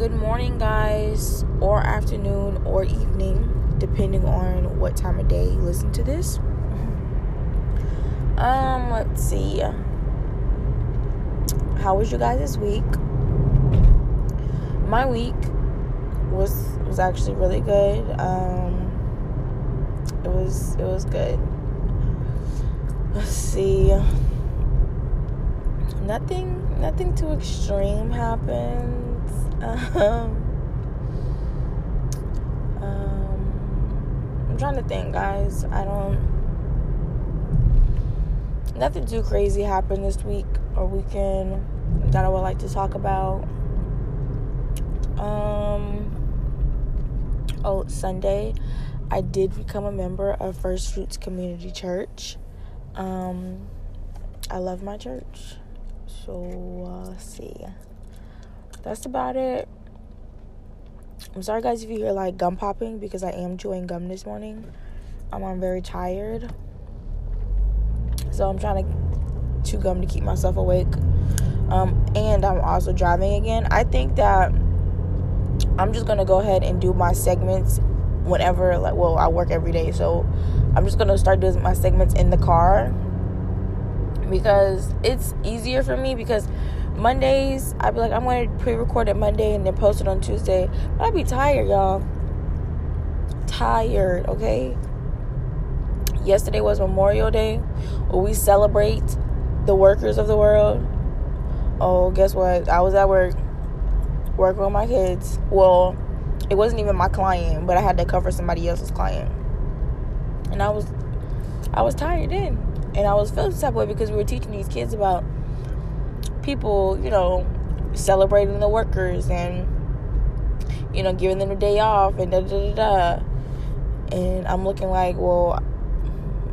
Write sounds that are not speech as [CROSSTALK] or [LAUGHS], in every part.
good morning, guys, or afternoon, or evening, depending on what time of day you listen to this. [LAUGHS] Um, let's see. How was you guys this week? My week was was actually really good. Um, it was it was good. Let's see. Nothing nothing too extreme happened. Um, um, I'm trying to think, guys. I don't. Nothing too crazy happened this week or weekend that I would like to talk about. Um. Oh, Sunday, I did become a member of First Fruits Community Church. Um, I love my church. So, uh, see that's about it. I'm sorry, guys, if you hear like gum popping because I am chewing gum this morning. Um, I'm very tired, so I'm trying to chew gum to keep myself awake. Um, and I'm also driving again. I think that I'm just gonna go ahead and do my segments whenever. Like, well, I work every day, so I'm just gonna start doing my segments in the car because it's easier for me because Mondays, I'd be like, I'm going to pre record it Monday and then post it on Tuesday. But I'd be tired, y'all. Tired, okay? Yesterday was Memorial Day, where we celebrate the workers of the world. Oh, guess what? I was at work, working with my kids. Well, it wasn't even my client, but I had to cover somebody else's client. And I was, I was tired then, and I was feeling that way because we were teaching these kids about people, you know, celebrating the workers and you know, giving them a day off and da da da da. And I'm looking like, well,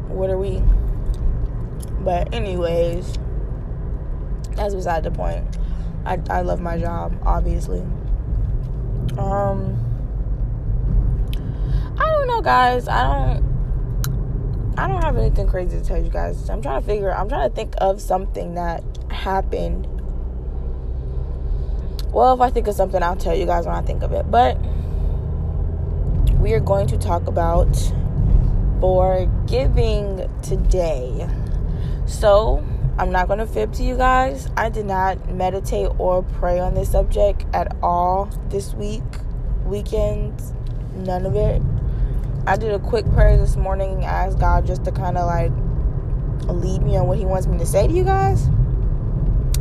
what are we? But anyways, that's beside the point. I I love my job, obviously. Um, I don't know, guys. I don't. I don't have anything crazy to tell you guys. I'm trying to figure. I'm trying to think of something that happened. Well, if I think of something, I'll tell you guys when I think of it. But we are going to talk about forgiving today. So, I'm not going to fib to you guys. I did not meditate or pray on this subject at all this week, weekend, none of it. I did a quick prayer this morning and asked God just to kind of like lead me on what He wants me to say to you guys.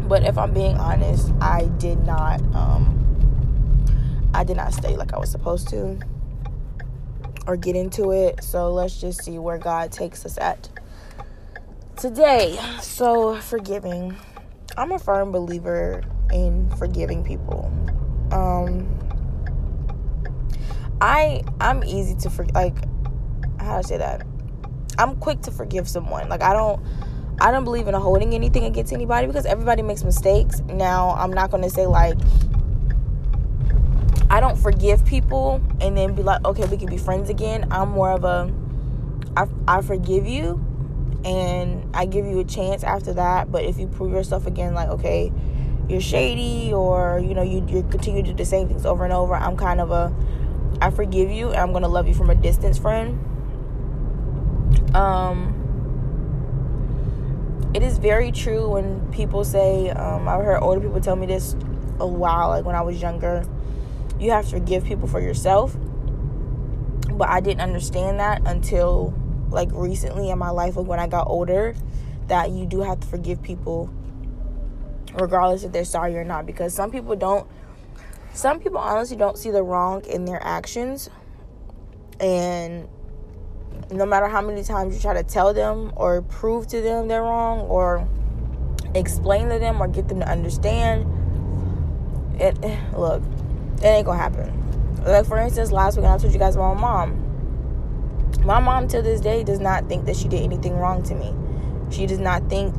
But if I'm being honest, I did not um I did not stay like I was supposed to or get into it. So let's just see where God takes us at today. So forgiving. I'm a firm believer in forgiving people. Um I I'm easy to forgive like how do I say that? I'm quick to forgive someone. Like I don't I don't believe in holding anything against anybody because everybody makes mistakes. Now, I'm not going to say like I don't forgive people and then be like, okay, we can be friends again. I'm more of a I, I forgive you and I give you a chance after that. But if you prove yourself again, like, okay, you're shady or, you know, you, you continue to do the same things over and over, I'm kind of a I forgive you and I'm going to love you from a distance friend. Um, it is very true when people say um, i've heard older people tell me this a while like when i was younger you have to forgive people for yourself. But i didn't understand that until like recently in my life like when i got older that you do have to forgive people regardless if they're sorry or not. Because some people don't some people honestly don't see the wrong in their actions. And no matter how many times you try to tell them or prove to them they're wrong or explain to them or get them to understand it look it ain't gonna happen. Like for instance last week i told you guys about my mom. My mom to this day does not think that she did anything wrong to me. She does not think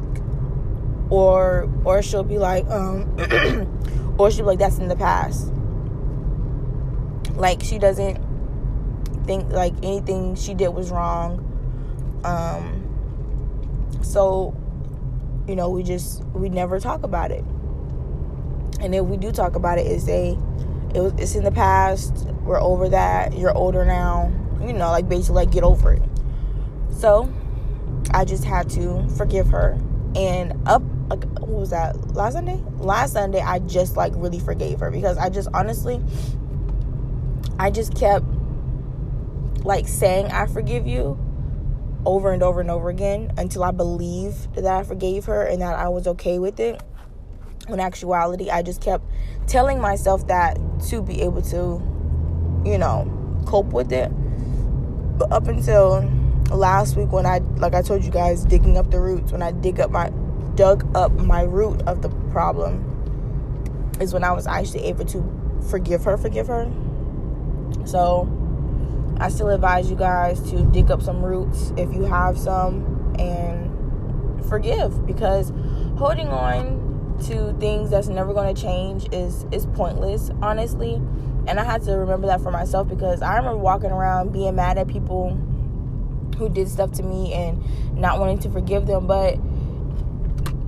or or she'll be like um [CLEARS THROAT] or she'll be like that's in the past. Like she doesn't think like anything she did was wrong. Um, so, you know, we just we never talk about it. And if we do talk about it, it's a it was, it's in the past. We're over that. You're older now. You know, like basically, like get over it. So, I just had to forgive her. And up, like, what was that? Last Sunday? Last Sunday, I just like really forgave her because I just honestly, I just kept like saying I forgive you over and over and over again until I believed that I forgave her and that I was okay with it. In actuality, I just kept telling myself that to be able to, you know, cope with it. But up until last week when I like I told you guys digging up the roots, when I dig up my dug up my root of the problem is when I was actually able to forgive her, forgive her. So I still advise you guys to dig up some roots if you have some and forgive because holding on to things that's never going to change is is pointless, honestly. And I had to remember that for myself because I remember walking around being mad at people who did stuff to me and not wanting to forgive them, but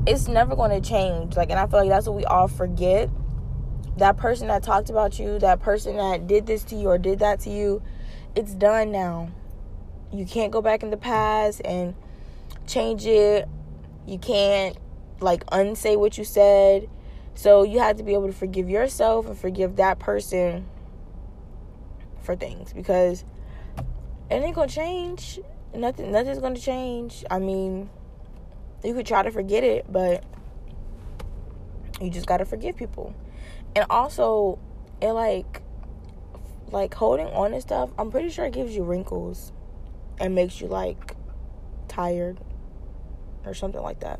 it's never going to change. Like, and I feel like that's what we all forget. That person that talked about you, that person that did this to you or did that to you, it's done now. You can't go back in the past and change it. You can't like unsay what you said. So you have to be able to forgive yourself and forgive that person for things because it ain't gonna change. Nothing nothing's gonna change. I mean, you could try to forget it, but you just gotta forgive people. And also it like like holding on to stuff, I'm pretty sure it gives you wrinkles and makes you like tired or something like that.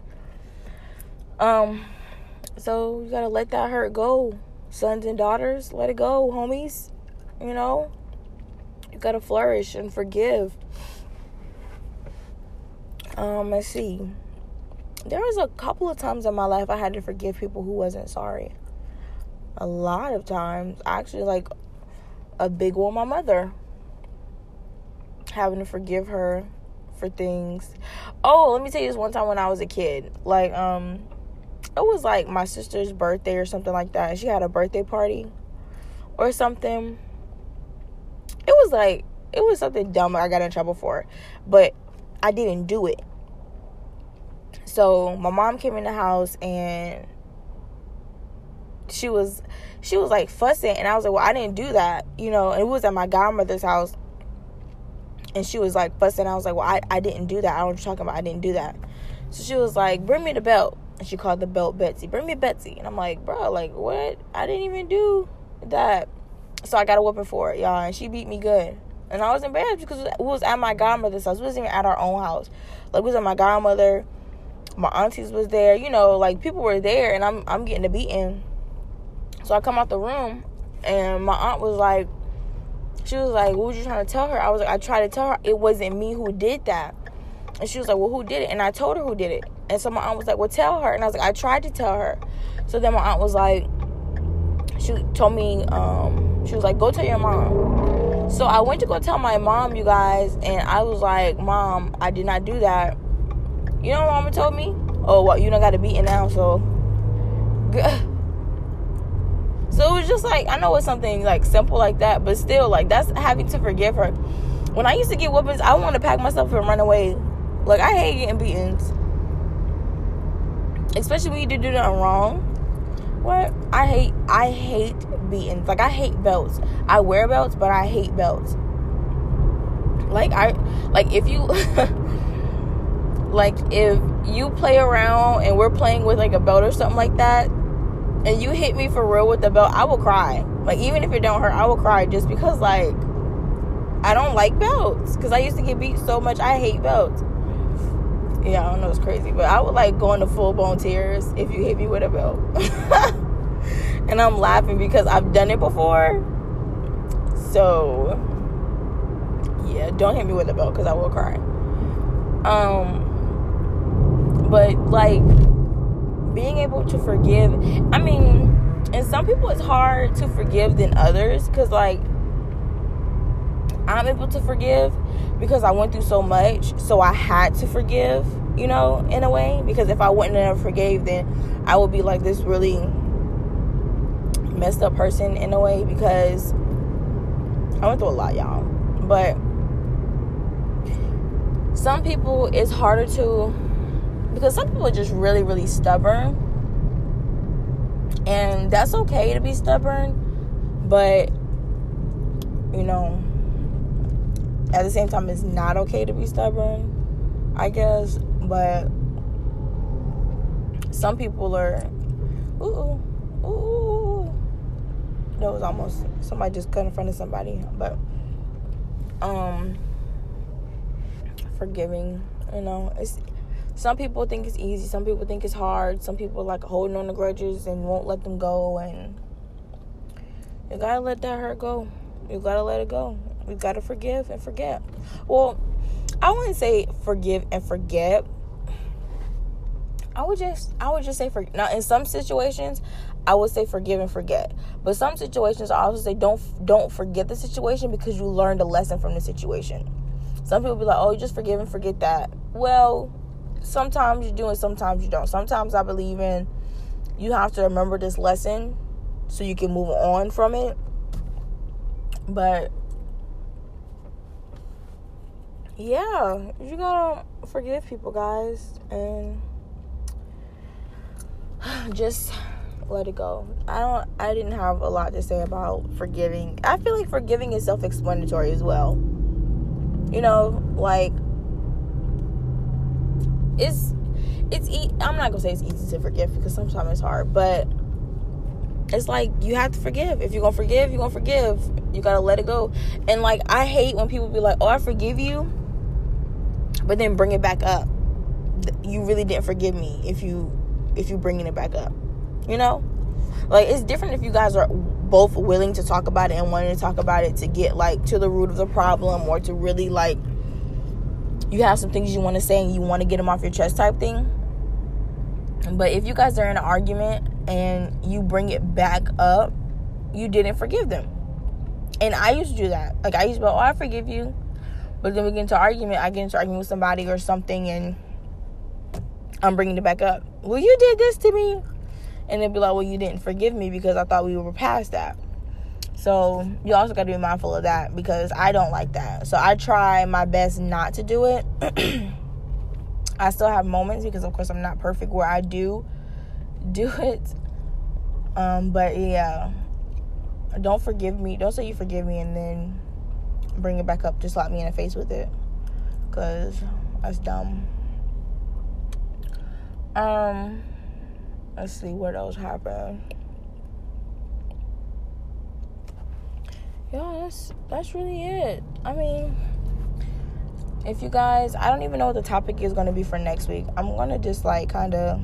Um so you got to let that hurt go. Sons and daughters, let it go, homies. You know? You got to flourish and forgive. Um let's see. There was a couple of times in my life I had to forgive people who wasn't sorry. A lot of times, actually like a big one my mother. Having to forgive her for things. Oh let me tell you this one time when i was a kid. Like um it was like my sister's birthday or something like that. She had a birthday party or something. It was like it was something dumb i got in trouble for but i didn't do it. So my mom came in the house and she was she was like fussing and I was like, Well, I didn't do that, you know, and it was at my godmother's house and she was like fussing. I was like, Well, I, I didn't do that. I don't know what you're talking about. I didn't do that. So she was like, Bring me the belt. And she called the belt Betsy. Bring me Betsy. And I'm like, bro, like what? I didn't even do that. So I got a whooping for it, y'all, and she beat me good. And I was embarrassed because it was at my godmother's house. It wasn't even at our own house. Like it was at my godmother. My aunties was there. You know, like people were there, and I'm I'm getting a beating. So I come out the room and my aunt was like, she was like, what was you trying to tell her? I was like, I tried to tell her it wasn't me who did that. And she was like, well, who did it? And I told her who did it. And so my aunt was like, well, tell her. And I was like, I tried to tell her. So then my aunt was like, she told me, um, she was like, go tell your mom. So I went to go tell my mom, you guys, and I was like, Mom, I did not do that. You know what mama told me? Oh, well, you don't got to beat it now, so [LAUGHS] So it was just like I know it's something like simple like that, but still like that's having to forgive her. When I used to get whoopings, I want to pack myself and run away. Like I hate getting beatings, especially when you do nothing wrong. What I hate, I hate beatings. Like I hate belts. I wear belts, but I hate belts. Like I, like if you. [LAUGHS] like if you play around and we're playing with like a belt or something like that and you hit me for real with the belt, I will cry. Like even if it don't hurt, I will cry just because like I don't like belts because I used to get beat so much. I hate belts. Yeah, I don't know, it's crazy, but I would like go into full blown tears if you hit me with a belt. [LAUGHS] and I'm laughing because I've done it before. So yeah, don't hit me with a belt because I will cry. Um, but like being able to forgive i mean and some people it's hard to forgive than others because like i'm able to forgive because i went through so much so i had to forgive you know in a way because if i wouldn't have forgave then i would be like this really messed up person in a way because I went through a lot, y'all. But some people it's harder to because some people are just really, really stubborn. And that's okay to be stubborn, but you know, at the same time it's not okay to be stubborn, I guess. But some people are ooh ooh that was almost somebody just cut in front of somebody but um forgiving you know it's some people think it's easy some people think it's hard some people like holding on to grudges and won't let them go and you gotta let that hurt go you gotta let it go you gotta forgive and forget well i wouldn't say forgive and forget I would just I would just say for now in some situations I would say forgive and forget. But some situations I also say don't don't forget the situation because you learned a lesson from the situation. Some people be like, "Oh, you just forgive and forget that." Well, sometimes you do and sometimes you don't. Sometimes I believe in you have to remember this lesson so you can move on from it. But yeah, you gotta forgive people, guys, and [SIGHS] just let it go. I don't I didn't have a lot to say about forgiving. I feel like forgiving is self-explanatory as well. You know, like it's it's e- I'm not to say it's easy to forgive because sometimes it's hard, but it's like you have to forgive. If you're to forgive, you're to forgive. You got to let it go. And like I hate when people be like, "Oh, I forgive you." But then bring it back up. You really didn't forgive me if you if you're bringing it back up. You know? Like it's different if you guys are both willing to talk about it and wanting to talk about it to get like to the root of the problem or to really like you have some things you want to say and you want to get them off your chest type thing. But if you guys are in an argument and you bring it back up, you didn't forgive them. And I used to do that. Like I used to be, oh, I forgive you. But then we get into argument. I get into argument with somebody or something, and I'm bringing it back up. Well, you did this to me. And they'd be like, well, you didn't forgive me because I thought we were past that. So you also got to be mindful of that because I don't like that. So I try my best not to do it. [CLEARS THROAT] I still have moments because, of course, I'm not perfect where I do do [LAUGHS] it. Um, but yeah, don't forgive me. Don't say you forgive me and then bring it back up. Just slap me in the face with it because that's dumb. Um, let's see what else happened. Yeah, that's that's really it. I mean, if you guys, I don't even know what the topic is going to be for next week. I'm going to just like kind of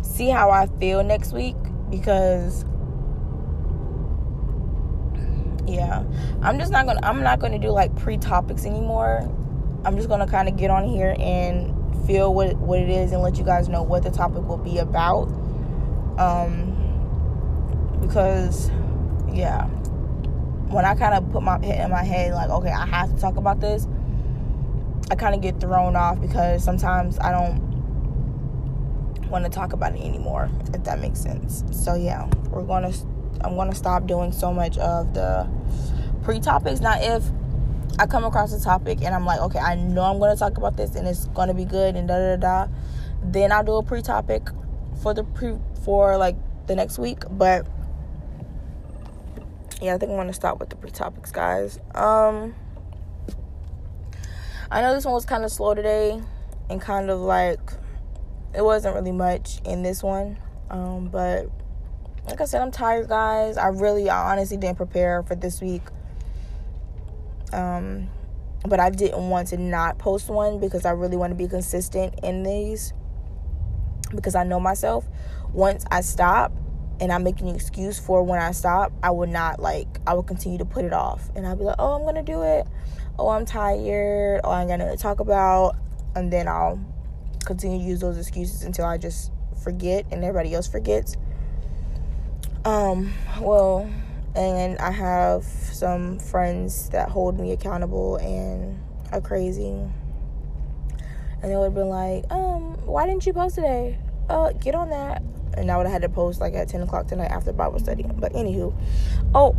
see how I feel next week because yeah, I'm just not going to I'm not going to do like pre-topics anymore. I'm just going to kind of get on here and feel what what it is and let you guys know what the topic will be about. Um, because yeah, when I kind of put my head in my head like, okay, I have to talk about this. I kind of get thrown off because sometimes I don't want to talk about it anymore, if that makes sense. So yeah, we're gonna I'm gonna stop doing so much of the pre-topics. Now if I come across a topic and I'm like, okay, I know I'm going to talk about this and it's going to be good and da da da. Then I'll do a pre-topic for the pre for like the next week. But yeah, I think I'm to stop with the pre-topics, guys. Um, I know this one was kind of slow today and kind of like it wasn't really much in this one. Um, but like I said, I'm tired, guys. I really, I honestly didn't prepare for this week. Um, but I didn't want to not post one because I really want to be consistent in these because I know myself. Once I stop and I make an excuse for when I stop, I would not like I would continue to put it off and I'd be like, "Oh, I'm going to do it. Oh, I'm tired. Oh, I'm going to talk about." And then I'll continue to use those excuses until I just forget and everybody else forgets. Um, well, and I have some friends that hold me accountable and are crazy. And they would be like, um, why didn't you post today? Uh, get on that. And I would have had to post like at 10 o'clock tonight after Bible study. But anywho, oh,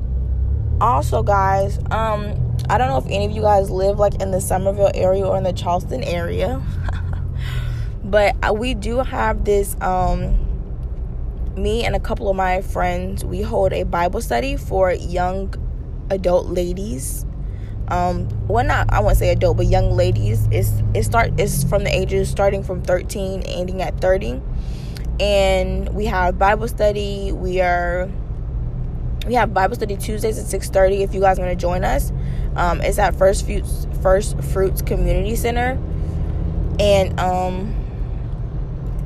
also guys, um, I don't know if any of you guys live like in the Summerville area or in the Charleston area, [LAUGHS] but we do have this. Um, me and a couple of my friends, we hold a Bible study for young adult ladies. Um, well, not I won't say adult, but young ladies. It's it start it's from the ages starting from 13, ending at 30, and we have Bible study. We are we have Bible study Tuesdays at 6:30. If you guys want to join us, um, it's at First Fruits First Fruits Community Center, and um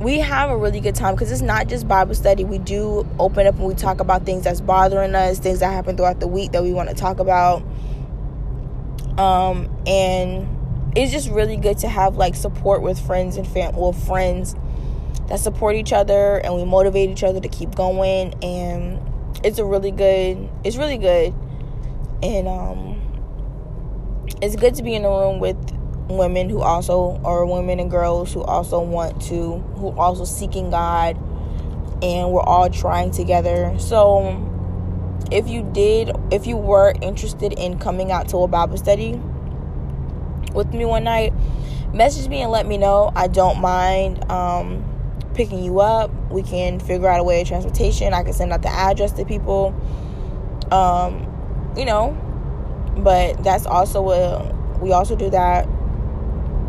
we have a really good time because it's not just Bible study. We do open up and we talk about things that's bothering us, things that happen throughout the week that we want to talk about. Um, and it's just really good to have like support with friends and fam well friends that support each other and we motivate each other to keep going and it's a really good it's really good and um it's good to be in a room with women who also are women and girls who also want to who also seeking God and we're all trying together. So if you did if you were interested in coming out to a Bible study with me one night, message me and let me know. I don't mind um, picking you up. We can figure out a way of transportation. I can send out the address to people. Um, you know, but that's also a we also do that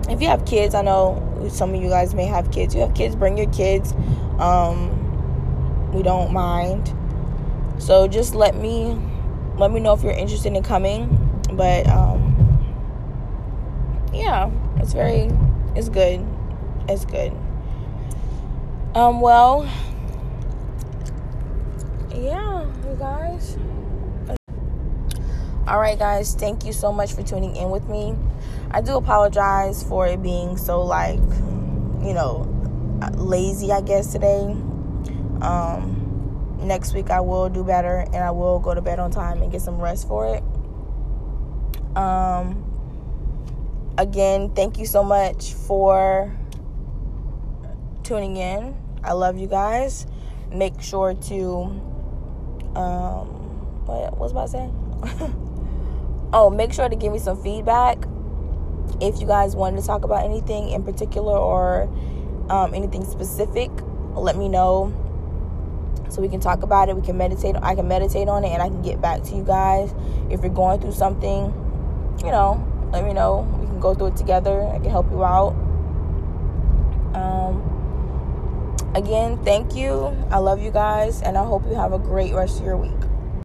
if you have kids, I know some of you guys may have kids. You have kids, bring your kids. Um, we don't mind. So just let me let me know if you're interested in coming. But um, yeah, it's very it's good. It's good. Um, well, yeah, you guys. All right, guys, thank you so much for tuning in with me. I do apologize for it being so like, you know, lazy, I guess today. Um, next week I will do better and I will go to bed on time and get some rest for it. Um, again, thank you so much for tuning in. I love you guys. Make sure to um, what was about to say? [LAUGHS] oh, make sure to give me some feedback if you guys wanted to talk about anything in particular or um, anything specific, let me know so we can talk about it. We can meditate. I can meditate on it, and I can get back to you guys. If you're going through something, you know, let me know. We can go through it together. I can help you out. Um, again, thank you. I love you guys, and I hope you have a great rest of your week.